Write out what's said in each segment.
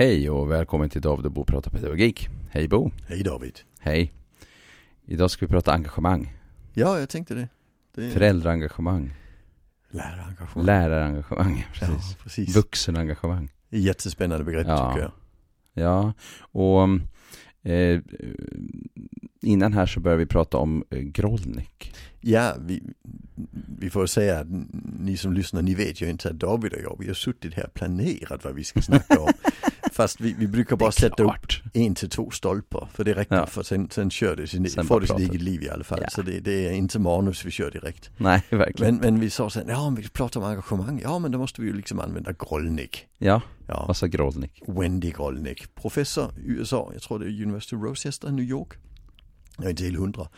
Hej och välkommen till David och Bo pratar pedagogik. Hej Bo. Hej David. Hej. Idag ska vi prata engagemang. Ja, jag tänkte det. det Föräldraengagemang. Lärarengagemang. Lärarengagemang, precis. Ja, precis. Vuxenengagemang. Jättespännande begrepp Ja. tycker jag. Ja, och eh, innan här så börjar vi prata om eh, Grolnik. Ja, vi, vi får säga att ni som lyssnar, ni vet ju inte att David och jag, vi har suttit här och planerat vad vi ska snacka om. Fast vi, vi brukar bara sätta upp en till två stolpar, för det räcker, Ja. för sen, sen kör det sin, Sen får det sitt eget liv i alla fall. Ja. Så det, det är inte manus vi kör direkt. Nej, verkligen. Men, men vi sa sen, ja om vi pratar om engagemang, ja men då måste vi ju liksom använda Grolnik. Ja, Ja. vad sa Grolnik? Wendy Grolnick, professor i USA, jag tror det är University of Rochester, New York. Är inte helt hundra.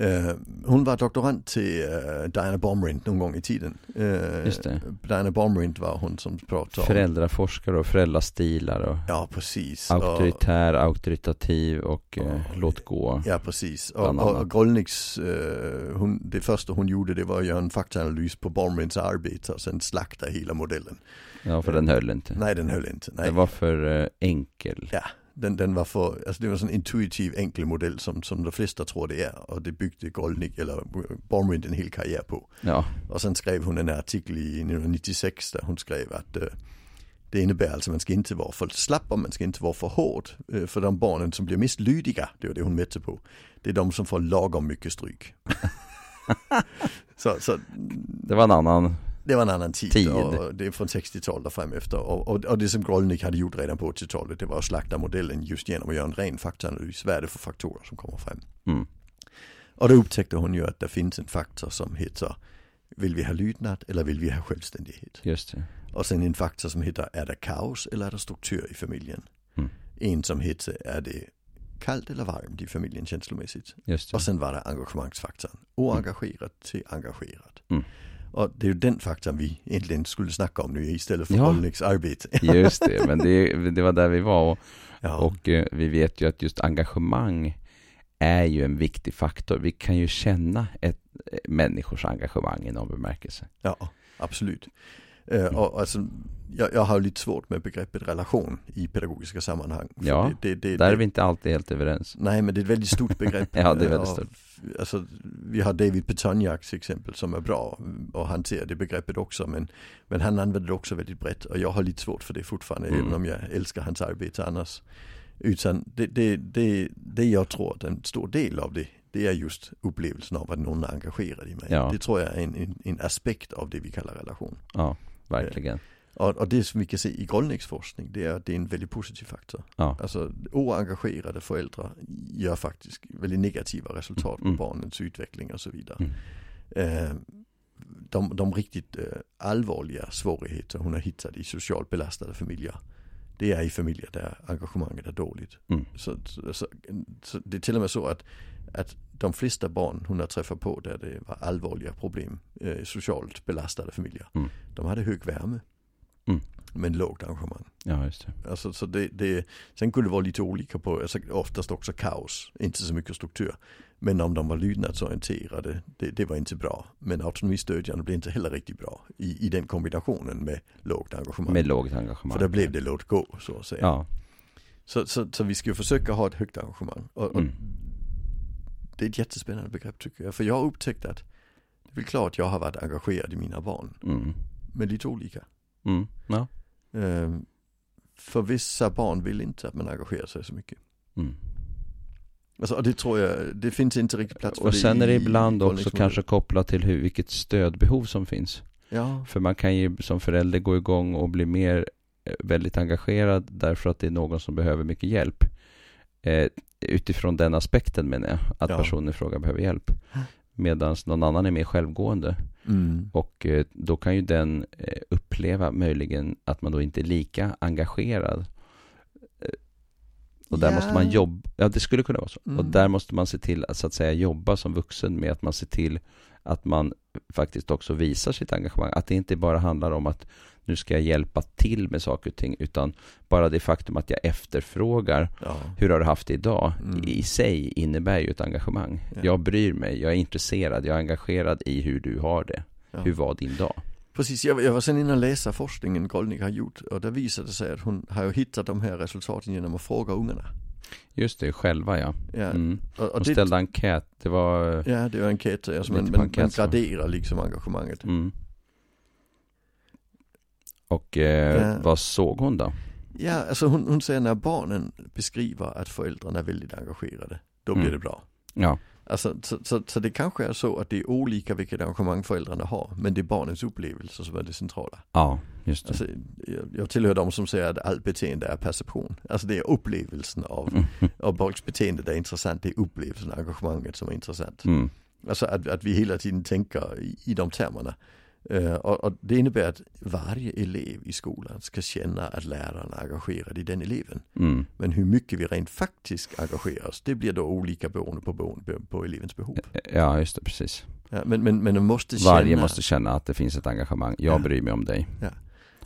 Eh, hon var doktorand till eh, Diana Baumrind någon gång i tiden. Eh, Just det. Diana Baumrind var hon som pratade om... Föräldraforskare och föräldrastilar och Ja, precis. Och, auktoritär, auktoritativ och eh, Ja. låt gå. ja, precis. Och, och, och Grolnicks, eh, hon, det första hon gjorde det var att göra en faktaanalys på Baumrinds arbete och sen slakta hela modellen. Ja, för den höll inte. Nej, den höll inte. Nej. Den var för eh, enkel. Ja, den, den var för, alltså det var en sån intuitiv enkel modell som, som de flesta tror det är. Och det byggde Golnick, eller Baumrind en hel karriär på. Ja, Och sen skrev hon en artikel i 1996 där hon skrev att eh, det innebär alltså att man ska inte vara för slapp och man ska inte vara för hård. Eh, för de barnen som blir mest lydiga, det var det hon mätte på, det är de som får lagom mycket stryk. så, så det var en annan. Det var en annan tid, Tid. och det är från 60-talet och fram efter. Och, och, och det som Grolnick hade gjort redan på 80-talet det var att slakta modellen just genom att göra en ren faktaanalys. Vad är det för faktorer som kommer fram? Mm. Och då upptäckte hon ju att det finns en faktor som heter Vill vi ha lydnad eller vill vi ha självständighet? Just det. Och sen en faktor som heter Är det kaos eller är det struktur i familjen? Mm. En som heter Är det kallt eller varmt i familjen känslomässigt? Just det. Och sen var det engagemangsfaktorn. Oengagerad till engagerad. Mm. Och det är ju den faktorn vi egentligen skulle snacka om nu istället för Ja. Rolnicks arbete. Just det, men det, det var där vi var och, Ja, och eh, vi vet ju att just engagemang är ju en viktig faktor. Vi kan ju känna ett eh, människors engagemang i någon bemärkelse. ja absolut. Eh, och alltså, jag, jag har lite svårt med begreppet relation i pedagogiska sammanhang. Ja, det, det, det, Där är vi inte alltid helt överens. Nej men det är ett väldigt stort begrepp. Ja, det är väldigt stort. Alltså, vi har David Petoniak till exempel som är bra och hanterar det begreppet också. Men, men han använder det också väldigt brett och jag har lite svårt för det fortfarande Mm. även om jag älskar hans arbete annars. Utan det, det, det, det jag tror att en stor del av det, det är just upplevelsen av att någon är engagerad i mig. Ja. Det tror jag är en, en, en aspekt av det vi kallar relation. Ja, verkligen. Och, och det som vi kan se i Grolnicks forskning det är att det är en väldigt positiv faktor. Ja, Alltså oengagerade föräldrar gör faktiskt väldigt negativa resultat på Mm. barnens utveckling och så vidare. Mm. Eh, de, de riktigt eh, allvarliga svårigheter hon har hittat i socialt belastade familjer. Det är i familjer där engagemanget är dåligt. Mm. Så, så, så, så det är till och med så att, att de flesta barn hon har träffat på där det var allvarliga problem eh, socialt belastade familjer. Mm. De hade hög värme. Mm. Men lågt engagemang. ja just det. Alltså, så det, det, sen kunde det vara lite olika på, alltså, oftast också kaos, inte så mycket struktur. Men om de var lydnadsorienterade, det, det var inte bra. Men autonomistödjande blev inte heller riktigt bra i, i den kombinationen med lågt engagemang. Med lågt engagemang. För då blev det låt gå så att säga. Ja, Så, så, så vi ska ju försöka ha ett högt engagemang. Och, och mm. Det är ett jättespännande begrepp tycker jag. För jag har upptäckt att det är väl klart jag har varit engagerad i mina barn. Mm. Men lite olika. Mm. Ja. Ehm, för vissa barn vill inte att man engagerar sig så mycket. Mm. Alltså, och det tror jag, det finns inte riktigt plats för Och det sen är det ibland också kanske kopplat till hur, vilket stödbehov som finns. Ja, För man kan ju som förälder gå igång och bli mer eh, väldigt engagerad därför att det är någon som behöver mycket hjälp. Eh, utifrån den aspekten menar jag, att Ja. personen i fråga behöver hjälp. Medan någon annan är mer självgående. mm. Och eh, då kan ju den eh, uppleva möjligen att man då inte är lika engagerad. Eh, Och där Ja. måste man jobba, ja det skulle kunna vara så. Och Mm. där måste man se till att så att säga jobba som vuxen med att man ser till att man faktiskt också visar sitt engagemang. Att det inte bara handlar om att nu ska jag hjälpa till med saker och ting, utan bara det faktum att jag efterfrågar ja. hur har du haft det idag Mm. i sig innebär ju ett engagemang. Ja. Jag bryr mig, jag är intresserad, jag är engagerad i hur du har det. Ja. Hur var din dag? Precis, jag, jag var sen inne och läsa forskningen Golnick har gjort och där visade det sig att hon har ju hittat de här resultaten genom att fråga ungarna. Just det, själva ja. Ja, Mm. och, och De ställde enkät, det var... ja det var enkäter, alltså, men, enkät, man så. graderar liksom engagemanget. Mm. Och eh, Ja. vad såg hon då? Ja, alltså hon, hon säger när barnen beskriver att föräldrarna är väldigt engagerade, då blir Mm. det bra. Ja, Alltså, så, så, så det kanske är så att det är olika vilket engagemang föräldrarna har, men det är barnens upplevelser som är det centrala. ja just det. Alltså, jag, jag tillhör de som säger att allt beteende är perception. Alltså det är upplevelsen av, Mm. av folks beteende det är intressant, det är upplevelsen, engagemanget som är intressant. Mm. Alltså att, att vi hela tiden tänker i, i de termerna. Eh, och, det innebär att varje elev i skolan ska känna att läraren är engagerad i den eleven. Mm. Men hur mycket vi rent faktiskt engagerar oss, det blir då olika beroende på, på, på elevens behov. Ja, just det, precis. Ja, men, men, men de måste känna... Varje måste känna att det finns ett engagemang. Jag Ja. bryr mig om dig. Ja.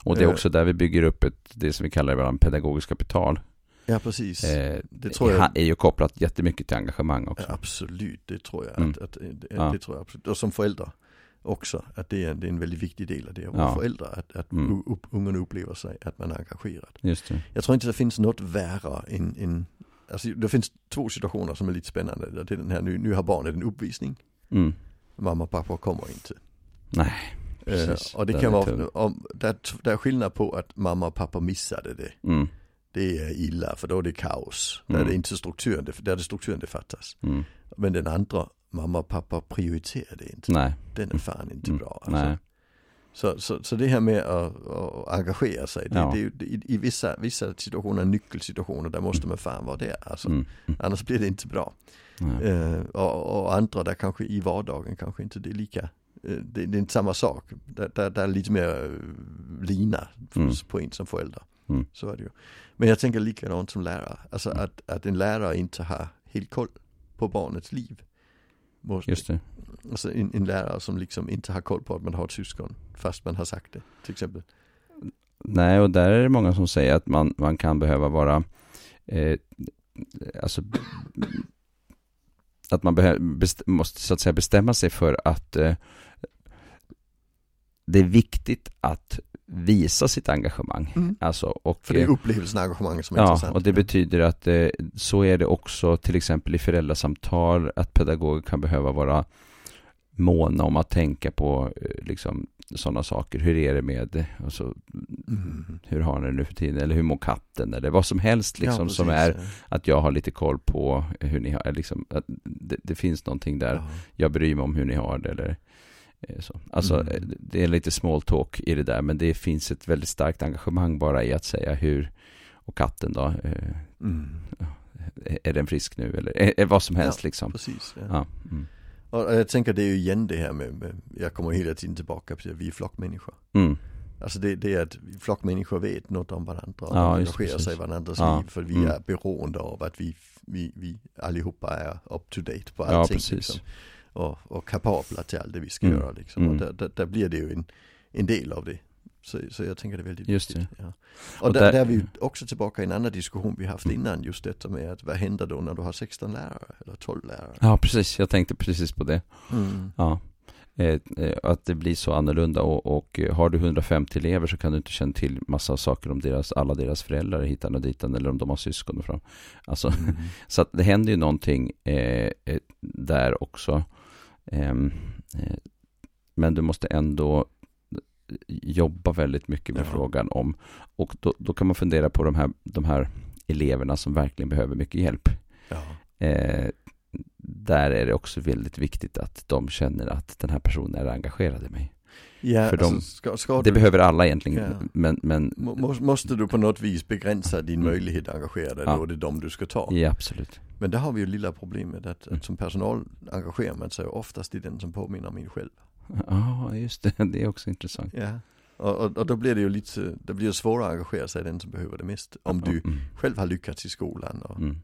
Och det är Eh. också där vi bygger upp ett, det som vi kallar ibland pedagogiskt kapital. Ja precis. Eh, det tror jag- är ju kopplat jättemycket till engagemang också. Absolut, det tror jag. Mm. Att, att, det, Ja. det tror jag absolut. Och som förälder också, att det är, det är en väldigt viktig del av det. att Ja. vara förälder, att, att Mm. upp, ungarna upplever sig att man är engagerad. Just det. Jag tror inte det finns något värre än, än alltså det finns två situationer som är lite spännande. Det är den här, nu, nu har barnet en uppvisning, Mm. mamma och pappa kommer inte. Nej, Eh, precis. och det Den kan vara, om, där, där är skillnad på att mamma och pappa missade det. Mm. Det är illa, för då är det kaos. Där är Mm. det inte strukturen, det, där är det strukturen det fattas. Mm. Men den andra, mamma och pappa prioriterar det inte. Nej. Den är fan inte Mm. bra. Alltså. Nej. Så, så, så det här med att, att engagera sig, det, Ja. det, ju- i, i vissa, vissa situationer, nyckelsituationer, där måste man fan vara där. Alltså. Mm. Mm. Annars blir det inte bra. Eh, och, och andra där kanske i vardagen kanske inte det är lika, eh, det, det är inte samma sak. Där, där, där är lite mer eh, lina Mm. på en som förälder. Mm. Så är det ju. Men jag tänker likadant som lärare. Alltså att, att en lärare inte har helt koll på barnets liv. Måste, Just det. Alltså en, en lärare som liksom inte har koll på att man har ett syskon fast man har sagt det till exempel. Nej, och där är det många som säger att man, man kan behöva vara eh, alltså att man måste så att säga bestämma sig för att eh, det är viktigt att visa sitt engagemang. Mm. Alltså, och, För det är eh, upplevelsen och engagemanget som är Ja, intressant. och det betyder att eh, så är det också till exempel i föräldrasamtal att pedagoger kan behöva vara måna om att tänka på eh, liksom sådana saker. Hur är det med, alltså, Mm. hur har ni det nu för tiden? Eller hur mår katten? Eller vad som helst liksom Ja, som är att jag har lite koll på hur ni har, liksom, att det, det finns någonting där. Ja. Jag bryr mig om hur ni har det eller eh, så. Alltså Mm. eh, det är lite small talk i det där men det finns ett väldigt starkt engagemang bara i att säga hur och katten då, eh, Mm. är den frisk nu eller är, är vad som helst liksom. Precis. Ja. Ja. Mm. Och jag tänker det är ju igen det här med, med jag kommer hela tiden tillbaka till att vi är flockmänniskor. Mm. Alltså det, det är att flockmänniskor vet något om varandra och Ja, engagerar sig i varandras Ja. liv för vi Mm. är beroende av att vi, vi, vi allihopa är up to date på Ja, allting. precis. Liksom. Och, och kapabla till allt det vi ska Mm. göra liksom. Mm. Och där, där, där blir det ju en, en del av det. Så, så jag tänker det är väldigt Just viktigt. Ja. Och, Och där, där- där är vi ju också tillbaka i en annan diskussion vi haft Mm. innan just detta med att vad händer då när du har 16 lärare eller 12 lärare? Ja, precis. Jag tänkte precis på det. Mm. Ja. Eh, eh, att det blir så annorlunda och, och eh, har du 150 elever så kan du inte känna till massa saker om deras, alla deras föräldrar hitan och ditan eller om de har syskon och fram. Alltså, Mm. så att det händer ju någonting eh, där också. Ehm, eh, men du måste ändå jobba väldigt mycket med Ja. frågan om och då, då kan man fundera på de här, de här eleverna som verkligen behöver mycket hjälp. Ja. Eh, där är det också väldigt viktigt att de känner att den här personen är engagerad i mig. Ja, För alltså, de- ska, ska Det du, behöver alla egentligen, Ja. men, men må- må- måste du på något vis begränsa din Mm. möjlighet att engagera dig, Ja. då är det de du ska ta. ja, absolut. Men där har vi ju lilla problemet att, Mm. att som personal engagerar man sig oftast i den som påminner om en själv. Ja, just det. Det är också intressant. Ja. Och, och, och då blir det ju lite, det blir svårare att engagera sig i den som behöver det mest. Om du Mm. själv har lyckats i skolan. Och Mm.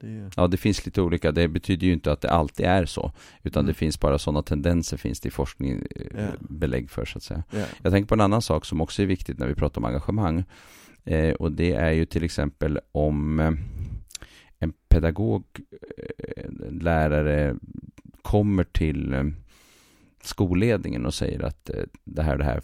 Det Ja, det finns lite olika. Det betyder ju inte att det alltid är så. Utan Mm. det finns bara sådana tendenser finns det i forskning Ja. belägg för så att säga. ja. Jag tänker på en annan sak som också är viktigt när vi pratar om engagemang. Eh, och det är ju till exempel om eh, en pedagog, eh, lärare kommer till, eh, skolledningen och säger att eh, det här det här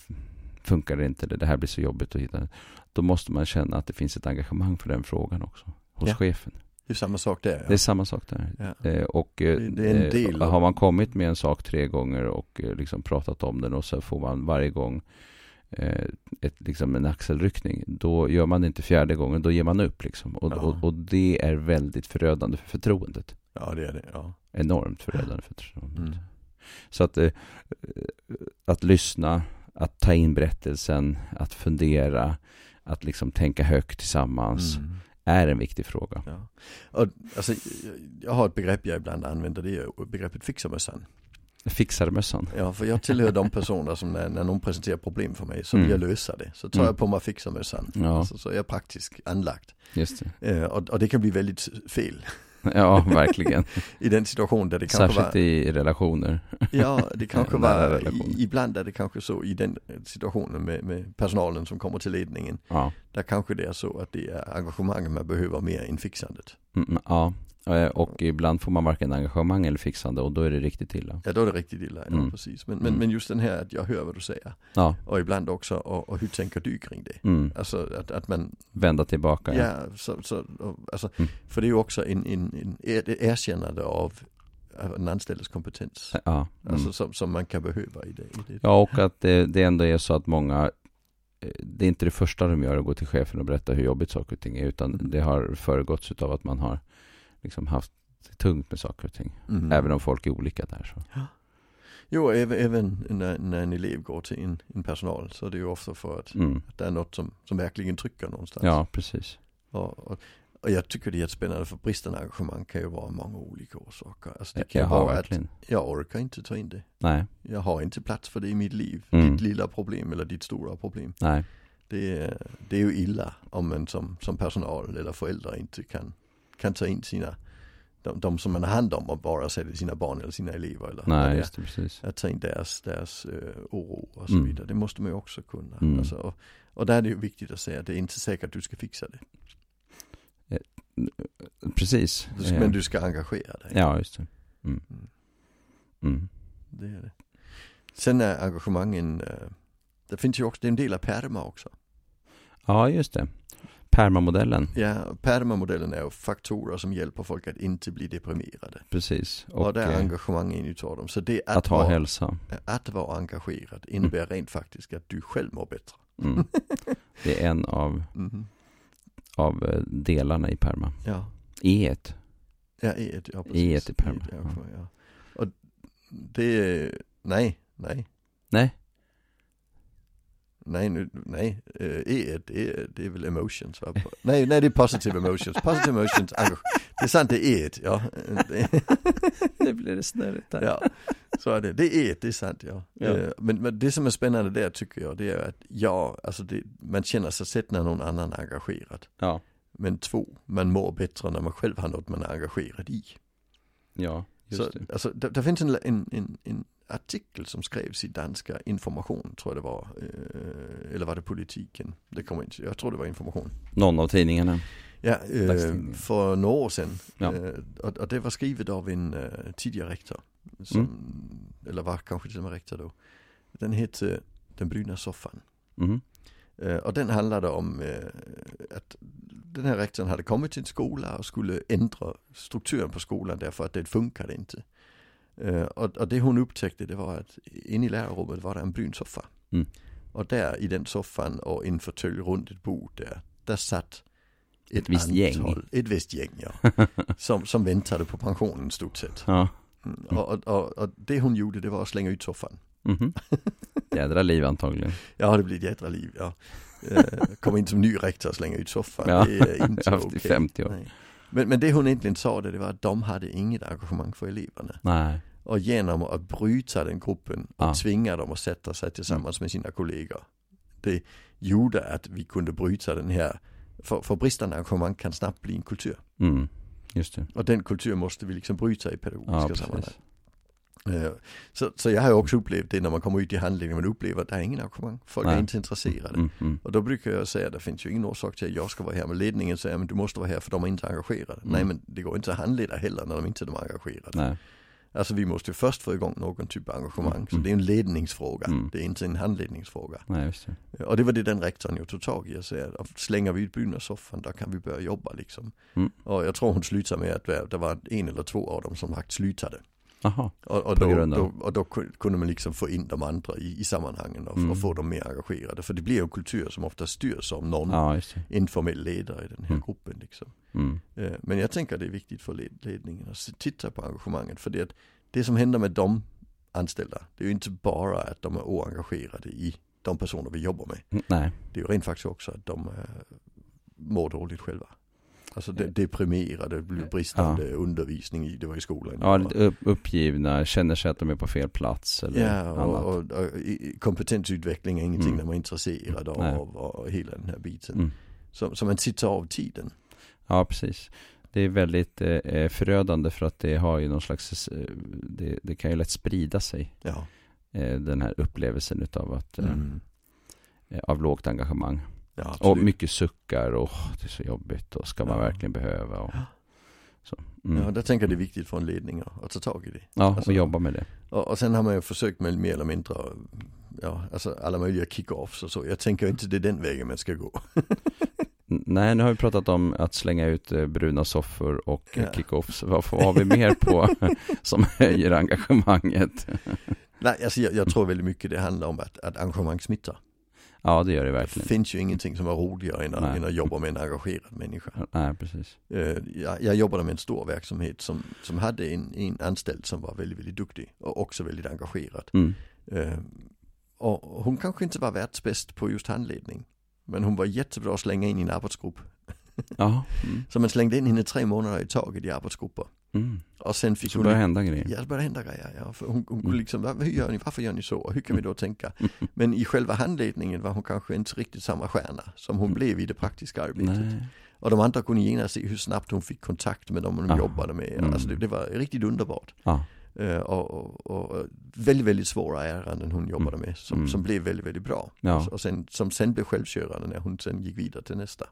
funkar inte det här blir så jobbigt att hitta. Då måste man känna att det finns ett engagemang för den frågan också hos Ja. chefen. Det är samma sak där. Det är samma sak där. Ja. Eh, och eh, Det- är en del eh, av- har man kommit med en sak tre gånger och eh, liksom pratat om den och så får man varje gång ett, liksom en axelryckning. Då gör man det inte fjärde gången, då ger man upp liksom. Och, Ja. och, och det är väldigt förödande för förtroendet. ja, det är det. Ja. Enormt förödande för förtroendet. Mm. Så att, att lyssna, att ta in berättelsen, att fundera, att liksom tänka högt tillsammans Mm. Är en viktig fråga. Ja. Och, alltså, jag- har ett begrepp jag ibland använder, det är begreppet fixarmössan. Fixarmössan. Ja, för jag tillhör de personer som när, när någon presenterar problem för mig så vill Mm. jag lösa det. Så tar Mm. jag på mig fixarmössan. Ja. Alltså, så är jag praktiskt anlagd. Just det. Eh, och, och det kan bli väldigt fel Ja, verkligen. i den situation där det kanske Särskilt var, i relationer. ja det kanske var, i, ibland är det kanske så i den situationen med, med personalen som kommer till ledningen. Ja. Där kanske det är så att det är engagemanget man behöver mer än fixandet. Mm, ja. Eh, Och ibland får man varken engagemang eller fixande och då är det riktigt illa. Ja då är det riktigt illa, ja Mm. precis. Men, men, Mm. men just den här att jag hör vad du säger. Ja. Och ibland också, och, och hur tänker du kring det? Mm. Alltså att, att man Vända tillbaka. Ja, så, så, och, alltså, Mm. för det är ju också en, en, en, ett erkännande av en anställdes kompetens. Ja. Mm. Alltså som, som man kan behöva i det. I det. Ja, och att det, det ändå är så att många det är inte det första de gör att gå till chefen och berätta hur jobbigt saker och ting är utan Mm. det har föregåtts av att man har liksom haft tungt med saker och ting. Mhm. Även om folk är olika där så. Jo, även, även när, när en elev går till en, en personal så är det ju ofta för att, Mm. att det är något som, som verkligen trycker någonstans. Ja, precis. Och, och, och jag tycker det är jättespännande för bristande engagemang kan ju vara många olika orsaker. Alltså det kan Jag vara att jag orkar inte ta in det. Nej, Jag har inte plats för det i mitt liv. Mm. Ditt lilla problem eller ditt stora problem. nej, Det är, det är ju illa om man som, som personal eller förälder inte kan, kan ta in sina, de, de som man har hand om och bara säga sina barn eller sina elever eller nej, just det, precis. att ta in deras, deras uh, oro och så Mm. vidare. Det måste man ju också kunna. Mm. Alltså, och, och där är det ju viktigt att säga att det är inte säkert att du ska fixa det. Precis. Du ska, Eh, men du ska engagera dig. Ja, just det. Mm. Mm. Mm. Det är det. Sen är engagemangen, uh, det finns ju också, det är en del av PERMA också. Ja, just det. Permamodellen, Ja, PERMA-modellen är faktorer som hjälper folk att inte bli deprimerade. precis. Och, Och, det är eh, engagemang en utav dem. Så det är att, att, ha vara, hälsa. att vara engagerad innebär rent faktiskt att du själv mår bättre. Mm. Det är en av, Mhm. Av eh, delarna i perma. Ja. E Ja, E1, ja precis. E1 i PERMA, E1, ja, ja. Och det är, nej, nej, Nej, nej, nu, nej, eh, E1 det är, det är väl emotions va? Nej, nej det är positive emotions, positive emotions, det är sant det är E1, ja. Det, det blir det snurrigt där. ja, så är det, det är E1, det är sant ja. Ja. Eh, Men, men det som är spännande där tycker jag, det är att ja, alltså det, man känner sig sett när någon annan är engagerad. Ja, Men två, man mår bättre när man själv har något man är engagerad i. ja just Så, det. alltså, det, det finns en, en, en, en artikel som skrevs i danska Information, tror jag det var. Eh, eller var det Politiken? Det kommer inte, jag tror det var Information. Någon av tidningarna. Ja, Dagstidningen. för några år sedan. Ja. Och, det var skrivet av en tidigare rektor. Som, Mm. Eller var kanske till och med rektor då. Den hette Den bruna soffan. Mhm. Eh, och den handlade om eh, att den här rektorn hade kommit till en skola och skulle ändra strukturen på skolan därför att det funkade inte. Eh, och, och det hon upptäckte det var att inne i lärarrummet var det en brun soffa. Mm. Och där i den soffan och en fåtölj runt ett bord där, där satt Ett visst gäng. Ett visst gäng ja. som, som väntade på pensionen stort sett. Ja. Mm. Och, och, och, det hon gjorde det var att slänga ut soffan. Mhm. Jädra liv antagligen. Ja det blir ett jädra liv ja. Eh, Komma in som ny rektor och slänga ut soffan. Ja, Det är inte okej. i 50 år. Nej. Men, men det hon egentligen sa det, det var att de hade inget engagemang för eleverna. Nej. Och genom att bryta den gruppen och Ja. tvinga dem att sätta sig tillsammans med sina kollegor. Det gjorde att vi kunde bryta den här, för, för bristande engagemang kan snabbt bli en kultur. Mm. Just det. Och den kultur måste vi liksom bryta i pedagogiska Ja, sammanhang. Eh, Så, så jag har ju också upplevt det när man kommer ut i handledningen, man upplever att det är ingen engagemang. Folk är Nej. inte intresserade. Mm, mm. Och då brukar jag säga det finns ju ingen orsak till att jag ska vara här. Men ledningen säger men du måste vara här för de är inte engagerade. Mm. Nej men det går inte att handleda heller när de inte är engagerade. Nej. Alltså vi måste först få igång någon typ av engagemang. Mm. Så det är en ledningsfråga. Mm. Det är inte en handledningsfråga. Nej, det. Och det var det den rektorn ju tog tag i och säger att slänger vi ut byggnadssoffan då kan vi börja jobba liksom. Mm. Och jag tror hon slutade med att det var en eller två av dem som faktiskt slutade. Jaha. Och, och, då, då, och då kunde man liksom få in de andra i, i sammanhangen och, Mm. och få dem mer engagerade. För det blir ju en kultur som ofta styrs av någon Ja, informell ledare i den här Mm. gruppen liksom. Mm. Eh, Men jag tänker att det är viktigt för led- ledningen att titta på engagemanget. För det, att det som händer med de anställda, det är ju inte bara att de är oengagerade i de personer vi jobbar med. Mm, Nej. Det är ju rent faktiskt också att de eh, mår dåligt själva. Alltså de, deprimerade, bristande undervisning i, det var i skolan. Ja, upp, uppgivna, känner sig att de är på fel plats eller Ja, och, och, och kompetensutveckling är ingenting Mm. de är intresserade Nej. av och hela den här biten. Mm. Som, som man sitter av tiden. Ja, precis. Det är väldigt eh, förödande för att det har ju någon slags, eh, det, det kan ju lätt sprida sig. Ja. Eh, den här upplevelsen utav att, eh, Mm. eh, av lågt engagemang. Ja Och mycket suckar och "Åh, det är så jobbigt och ska man Ja. verkligen behöva och så. Mm. Ja, där tänker jag det är viktigt för en ledning att, ta tag i det. Ja, alltså- och jobba med det. Och, och sen har man ju försökt med mer eller mindre, ja, alltså alla möjliga kick-offs och så. Jag tänker inte det är den vägen man ska gå. Nej, nu har vi pratat om att slänga ut eh, bruna soffor och ja. Ja. kickoffs. Vad får- har vi mer på som höjer engagemanget? Nej, alltså jag, jag tror väldigt mycket det handlar om att, att engagemang smittar. Ja, det gör det Det verkligen. finns ju ingenting som är roligare än att, än att jobba med en engagerad människa. Nej, precis. Eh, Jag, jag jobbade med en stor verksamhet som, som hade en, en anställd som var väldigt, väldigt duktig och också väldigt engagerad. Mm. Eh, Och hon kanske inte var världsbäst på just handledning. Men hon var jättebra att slänga in i en arbetsgrupp. Ja. Mm. Så man slängde in henne tre månader i taget i arbetsgrupper. Mm. Och sen fick Så hon... börjar hända grejer. Ja, det började hända grejer. Ja. För hon, hon Mm. liksom, "Va- hur gör ni, varför gör ni så? Hur kan vi då tänka? Men i själva handledningen var hon kanske inte riktigt samma stjärna som hon Mm. blev i det praktiska arbetet. Nej. Och de andra kunde genast se hur snabbt hon fick kontakt med dem de Ah. jobbade med. Mm. Alltså det, det var riktigt underbart. Ja. Eh, och, och, och väldigt, väldigt svåra ärenden hon jobbade med som, Mm. som blev väldigt, väldigt bra. Ja. Och, och sen, som sen blev självkörande när hon sen gick vidare till nästa.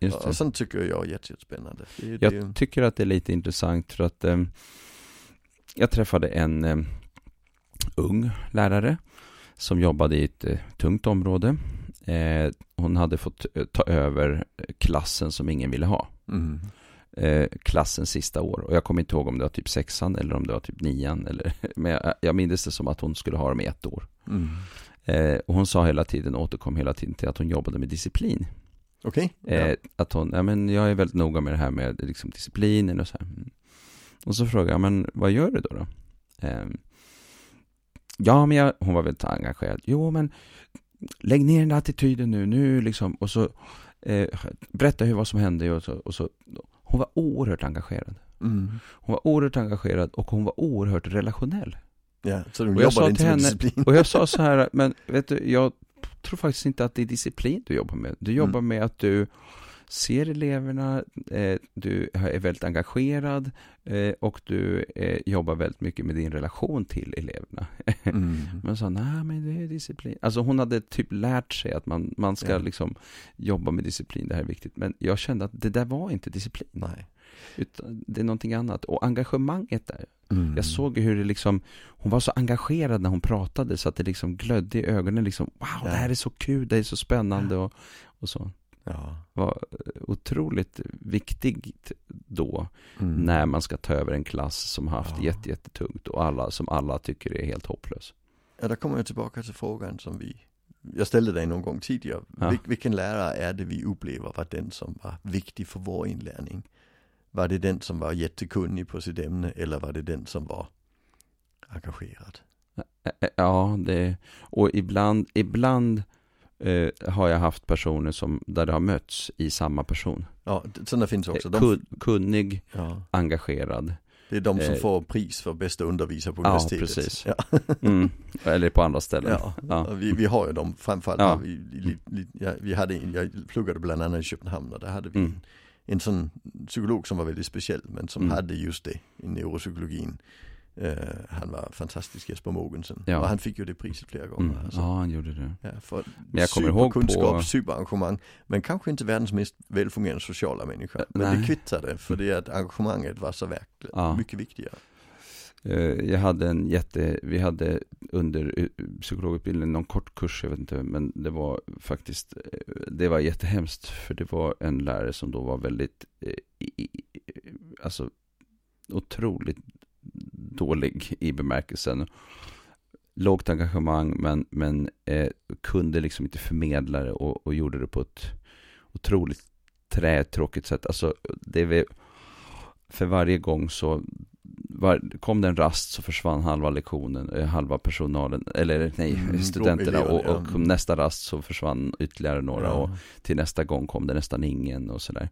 Just det. och sånt tycker jag är jätte- jättespännande. Det, Jag det, tycker att det är lite intressant för att eh, jag träffade en eh, ung lärare som jobbade i ett eh, tungt område. Eh, hon hade fått eh, ta över klassen som ingen ville ha. mm, Eh, klassens sista år. Och jag kommer inte ihåg om det var typ sexan eller om det var typ nian. Eller, men jag, jag minns det som att hon skulle ha dem i ett år. mm. Eh, och hon sa hela tiden, återkom hela tiden till att hon jobbade med disciplin. Okej? Eh, Ja. Att hon, ja men jag är väldigt noga med det här med liksom, disciplinen och så här. Mm. Och så frågade jag, men vad gör du då? då? Eh, ja, men jag, hon var väldigt engagerad. Jo, men lägg ner den där attityden nu, nu liksom. Och så eh, berätta hur vad som hände och så, och så. Hon var oerhört engagerad. Mm. Hon var oerhört engagerad och hon var oerhört relationell. Ja, så du Och jag jobbade inte henne- disciplin? Och jag sa så här, men vet du, jag tror faktiskt inte att det är disciplin du jobbar med. Du jobbar med att du ser eleverna, eh, du är väldigt engagerad eh, och du eh, jobbar väldigt mycket med din relation till eleverna. Mm. Men sa, nej men det är disciplin. Alltså hon hade typ lärt sig att man, man ska Ja. liksom jobba med disciplin, det här är viktigt. Men jag kände att det där var inte disciplin. Nej. Utan det är någonting annat. Och engagemanget där, Mm. jag såg hur det liksom, hon var så engagerad när hon pratade så att det liksom glödde i ögonen liksom, wow, Ja. det här är så kul, det är så spännande och, och så. Ja. var otroligt viktigt då Mm. när man ska ta över en klass som har haft Ja. jätte, jättetungt och alla som alla tycker är helt hopplös. Ja, där kommer jag tillbaka till frågan som vi jag ställde dig någon gång tidigare. Ja. Vil, vilken lärare är det vi upplever var den som var viktig för vår inlärning? Var det den som var jättekunnig på sitt ämne eller var det den som var engagerad? Ja, det, och ibland, ibland eh, har jag haft personer som, där det har mötts i samma person. Ja, sådana finns också. Eh, De, kun, kunnig, ja, engagerad. det är de som eh, får pris för bästa undervisare på ja, universitetet. precis. Ja, Mm. Eller på andra ställen. ja. Ja. Vi, vi har ju dem framförallt. Ja. Vi, vi, ja, vi hade, en- jag pluggade bland annat i Köpenhamn och där hade vi Mm. en, en sån psykolog som var väldigt speciell men som Mm. hade just det i neuropsykologin. Eh, han var fantastisk Jesper Mogensen Ja. och han fick ju det priset flera gånger. Mm. Alltså. Ja, han gjorde det. Ja, för Men jag kommer ihåg på- superkunskap, superengagemang. Men kanske inte världens mest välfungerande sociala människa. Men Nej. det kvittade för det att engagemanget var så verkligen Ja. mycket viktigare. Eh, jag hade en jätte, vi hade under eh, psykologutbildningen någon kort kurs, jag vet inte, men det var faktiskt, det var jättehemskt, för det var en lärare som då var väldigt, alltså otroligt dålig i bemärkelsen. Lågt engagemang, men, men eh, kunde liksom inte förmedla det och, och gjorde det på ett otroligt trätråkigt sätt. Alltså, det är för varje gång så var, kom det en rast så försvann halva lektionen, eh, halva personalen, eller nej, mm, studenterna och, och nästa rast så försvann ytterligare några ja. och till nästa gång kom det nästan ingen och sådär.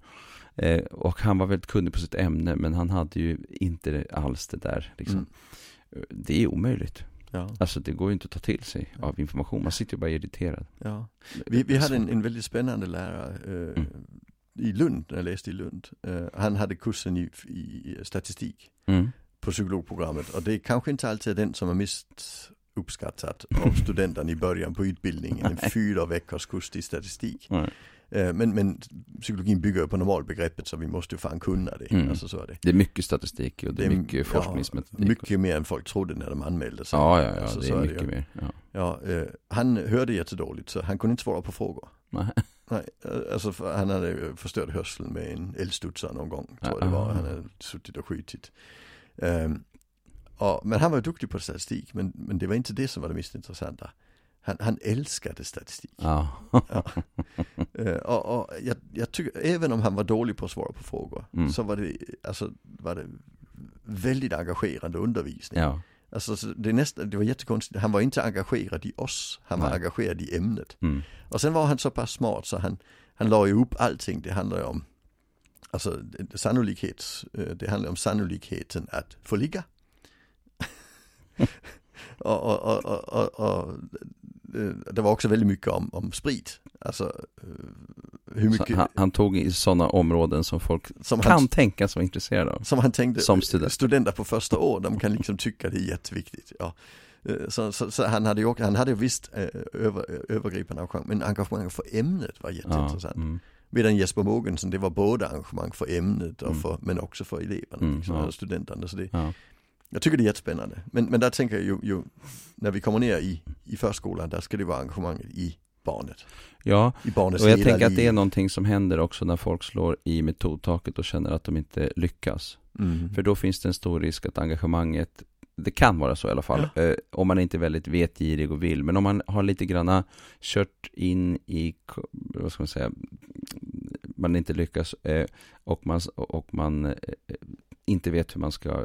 Eh, och han var väldigt kunnig på sitt ämne men han hade ju inte alls det där liksom. Mm. Det är omöjligt. Ja. Alltså det går ju inte att ta till sig av information, man sitter ju bara irriterad. Ja. Vi, vi hade en, en väldigt spännande lärare eh, mm. i Lund, när jag läste i Lund. Eh, han hade kursen i, i statistik. Mm på psykologprogrammet och det är kanske inte alltid den som är mest uppskattat av studenterna i början på utbildningen. En fyra veckors kurs i statistik. Nej. Eh, men, men psykologin bygger på normalbegreppet så vi måste ju fan kunna det. Mm. Alltså, så är det. det är mycket statistik och det är mycket forskningsmetodik. Ja, mycket mer än folk trodde när de anmälde sig. Ja, ja, ja alltså, det är mycket det, mer. Ja. Ja, eh, han hörde jättedåligt så han kunde inte svara på frågor. Nej. Nej, eh, alltså han hade förstört hörseln med en eldstudsare någon gång. Tror jag det var. Han hade suttit och skjutit. Um, och, men han var duktig på statistik, men, men det var inte det som var det mest intressanta. Han, han älskade statistik. Ja. ja. Uh, och, och jag, jag, tycker, även om han var dålig på att svara på frågor, mm. så var det, alltså, var det väldigt engagerande undervisning. Ja. Alltså det, nästa, det var jättekonstigt, han var inte engagerad i oss, han var Nej. engagerad i ämnet. Mm. Och sen var han så pass smart så han, han la upp allting, det handlar ju om Alltså sannolikhet, øh, det handlar om sannolikheten att få ligga. och, och, och, och, det var också väldigt mycket om, om sprit. Alltså øh, hur mycket... Han, han, tog i sådana områden som folk som kan han, tänka sig vara intresserade av. Som han tänkte, som student. studenter på första år, de kan liksom tycka det är jätteviktigt. Ja. Så, så, så, han hade ju han hade visst över, övergripande engagemang, men engagemang för ämnet var jätteintressant. Ja, mm. Medan Jesper Mogensen, det var både engagemang för ämnet och mm. för, men också för eleverna, mm, liksom, ja. studenterna. Så det, ja. Jag tycker det är jättespännande. Men, men där tänker jag ju, ju, när vi kommer ner i, i förskolan, där ska det vara engagemanget i barnet. Ja, I barnets och jag tänker att det är någonting som händer också när folk slår i metodtaket och känner att de inte lyckas. Mm. För då finns det en stor risk att engagemanget det kan vara så i alla fall, ja. eh, om man inte är väldigt vetgirig och vill. Men om man har lite granna kört in i, vad ska man säga, man inte lyckas eh, och man, och man eh, inte vet hur man ska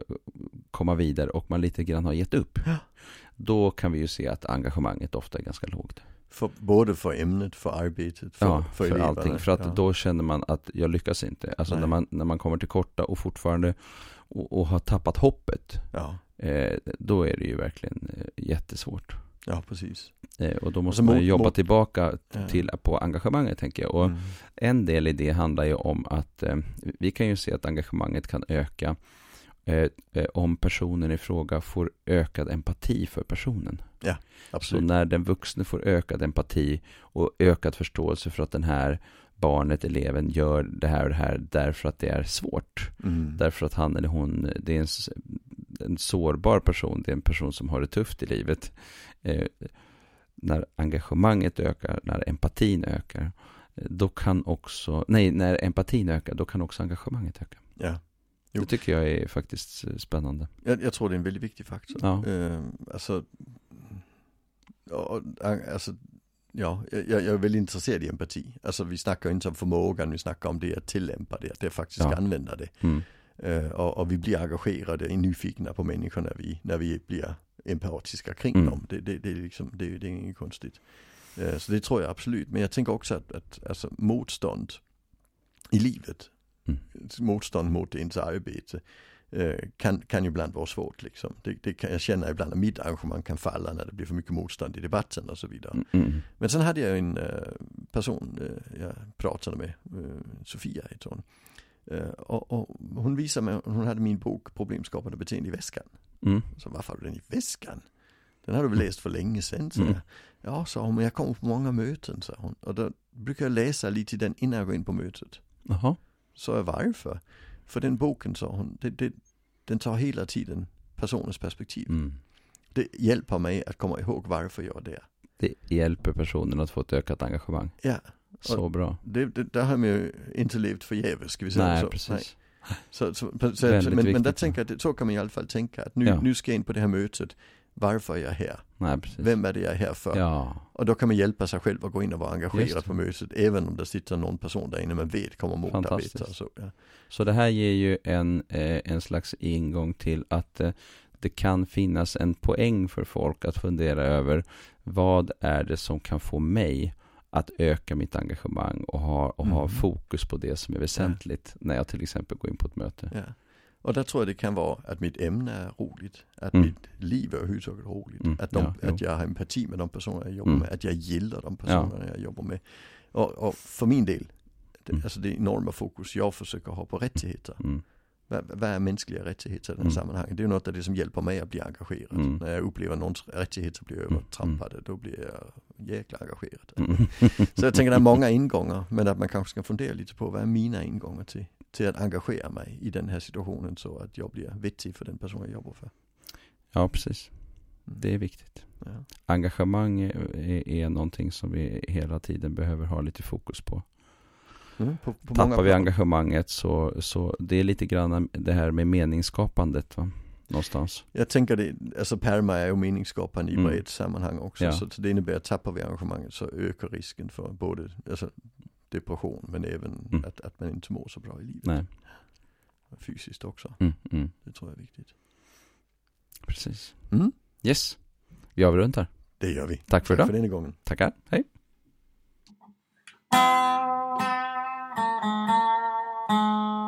komma vidare och man lite grann har gett upp. Ja. Då kan vi ju se att engagemanget ofta är ganska lågt. För, både för ämnet, för arbetet, för, ja, för, för allting. För att ja. då känner man att jag lyckas inte. Alltså när man, när man kommer till korta och fortfarande och, och har tappat hoppet. Ja. Eh, då är det ju verkligen eh, jättesvårt. Ja, precis. Eh, och då måste alltså, man ju jobba mot, tillbaka ja. till, på engagemanget tänker jag. Och mm. en del i det handlar ju om att eh, vi kan ju se att engagemanget kan öka om personen i fråga får ökad empati för personen. Ja, absolut. Så när den vuxne får ökad empati och ökad förståelse för att den här barnet, eleven gör det här och det här därför att det är svårt. Mm. Därför att han eller hon, det är en, en sårbar person, det är en person som har det tufft i livet. Eh, när engagemanget ökar, när empatin ökar, eh, då kan också, nej, när empatin ökar, då kan också engagemanget öka. Ja. Jo. Det tycker jag är faktiskt eh, spännande. Jag, jag tror det är en väldigt viktig faktor. Ja. Eh, alltså, alltså, ja, jag, jag, är väldigt intresserad i empati. Alltså vi snackar inte om förmågan, vi snackar om det att tillämpa det, att det faktiskt ja. använda det. Mm. Uh, och, och, vi blir engagerade, och nyfikna på människor när vi, när vi blir empatiska kring mm. dem. Det, det, det, är liksom, det, det är inget konstigt. Uh, så det tror jag absolut. Men jag tänker också att, att alltså, motstånd i livet. Motstånd mot ens arbete, uh, kan, kan ju ibland vara svårt. Liksom. Det, det kan jag känna ibland att mitt engagemang kan falla när det blir för mycket motstånd i debatten och så vidare. Mm. mm. Men sen hade jag en person jag pratade med, Sofia heter hon. Och, och, hon visade mig, hon hade min bok Problemskapande beteende i väskan. Mm. Så varför har du den i väskan? Den har du väl läst för länge sedan? Så mm. Ja, sa hon, men jag kommer på många möten, sa hon. Och då brukar jag läsa lite i den innan jag går in på mötet. Jaha. Så jag varför? För den boken, sa hon, det, det, den tar hela tiden personens perspektiv. Mm. Det hjälper mig att komma ihåg varför jag är där. Det hjälper personen att få ett ökat engagemang. Ja, Så bra. det, det, där har man ju inte levt förgäves, ska vi säga Nej, så. precis. Så, så, så, så, Väldigt men, men där tänker jag så kan man i alla fall tänka att nu, Ja. nu ska jag in på det här mötet. Varför är jag här? Nej. Vem är det jag är här för? Ja, Och då kan man hjälpa sig själv att gå in och vara engagerad på mötet. Även om det sitter någon person där inne man vet kommer motarbeta. Så, ja. så det här ger ju en, eh, en slags ingång till att eh, det kan finnas en poäng för folk att fundera över vad är det som kan få mig att öka mitt engagemang och ha, och ha Mm. fokus på det som är väsentligt när jag till exempel går in på ett möte. Ja. Och där tror jag det kan vara att mitt ämne är roligt. Att Mm. mitt liv överhuvudtaget är roligt. Mm, Att, de, ja, att jag har empati med de personer jag jobbar Mm. med. Att jag gillar de personerna jag jobbar med. Och, och för min del, det, alltså det enorma fokus jag försöker ha på rättigheter. Vad, vad är mänskliga rättigheter i det här Mm. sammanhanget? Det är något av det som hjälper mig att bli engagerad. När jag upplever någons rättigheter blir övertrampade, då blir jag jäkla engagerad. Så jag tänker det är många ingångar, men att man kanske ska fundera lite på vad är mina ingångar till, till att engagera mig i den här situationen så att jag blir vettig för den person jag jobbar för. Ja, precis. Mm. Det är viktigt. Ja. Engagemang är, är, någonting som vi hela tiden behöver ha lite fokus på. Mm, på, på Tappar vi engagemanget så, så det är lite grann det här med meningsskapandet va? Någonstans. Jag tänker det, alltså perma är ju meningsskapande i Mm. brett sammanhang också. Ja. Så det innebär att tappar vi engagemanget så ökar risken för både alltså, depression men även mm. att, att man inte mår så bra i livet. Nej. Fysiskt också. Mm, mm. det tror jag är viktigt. Precis. Mm. Yes, vi avrundar. Det gör vi. Tack för idag. Tack för den gången. Tackar, hej. Thank you.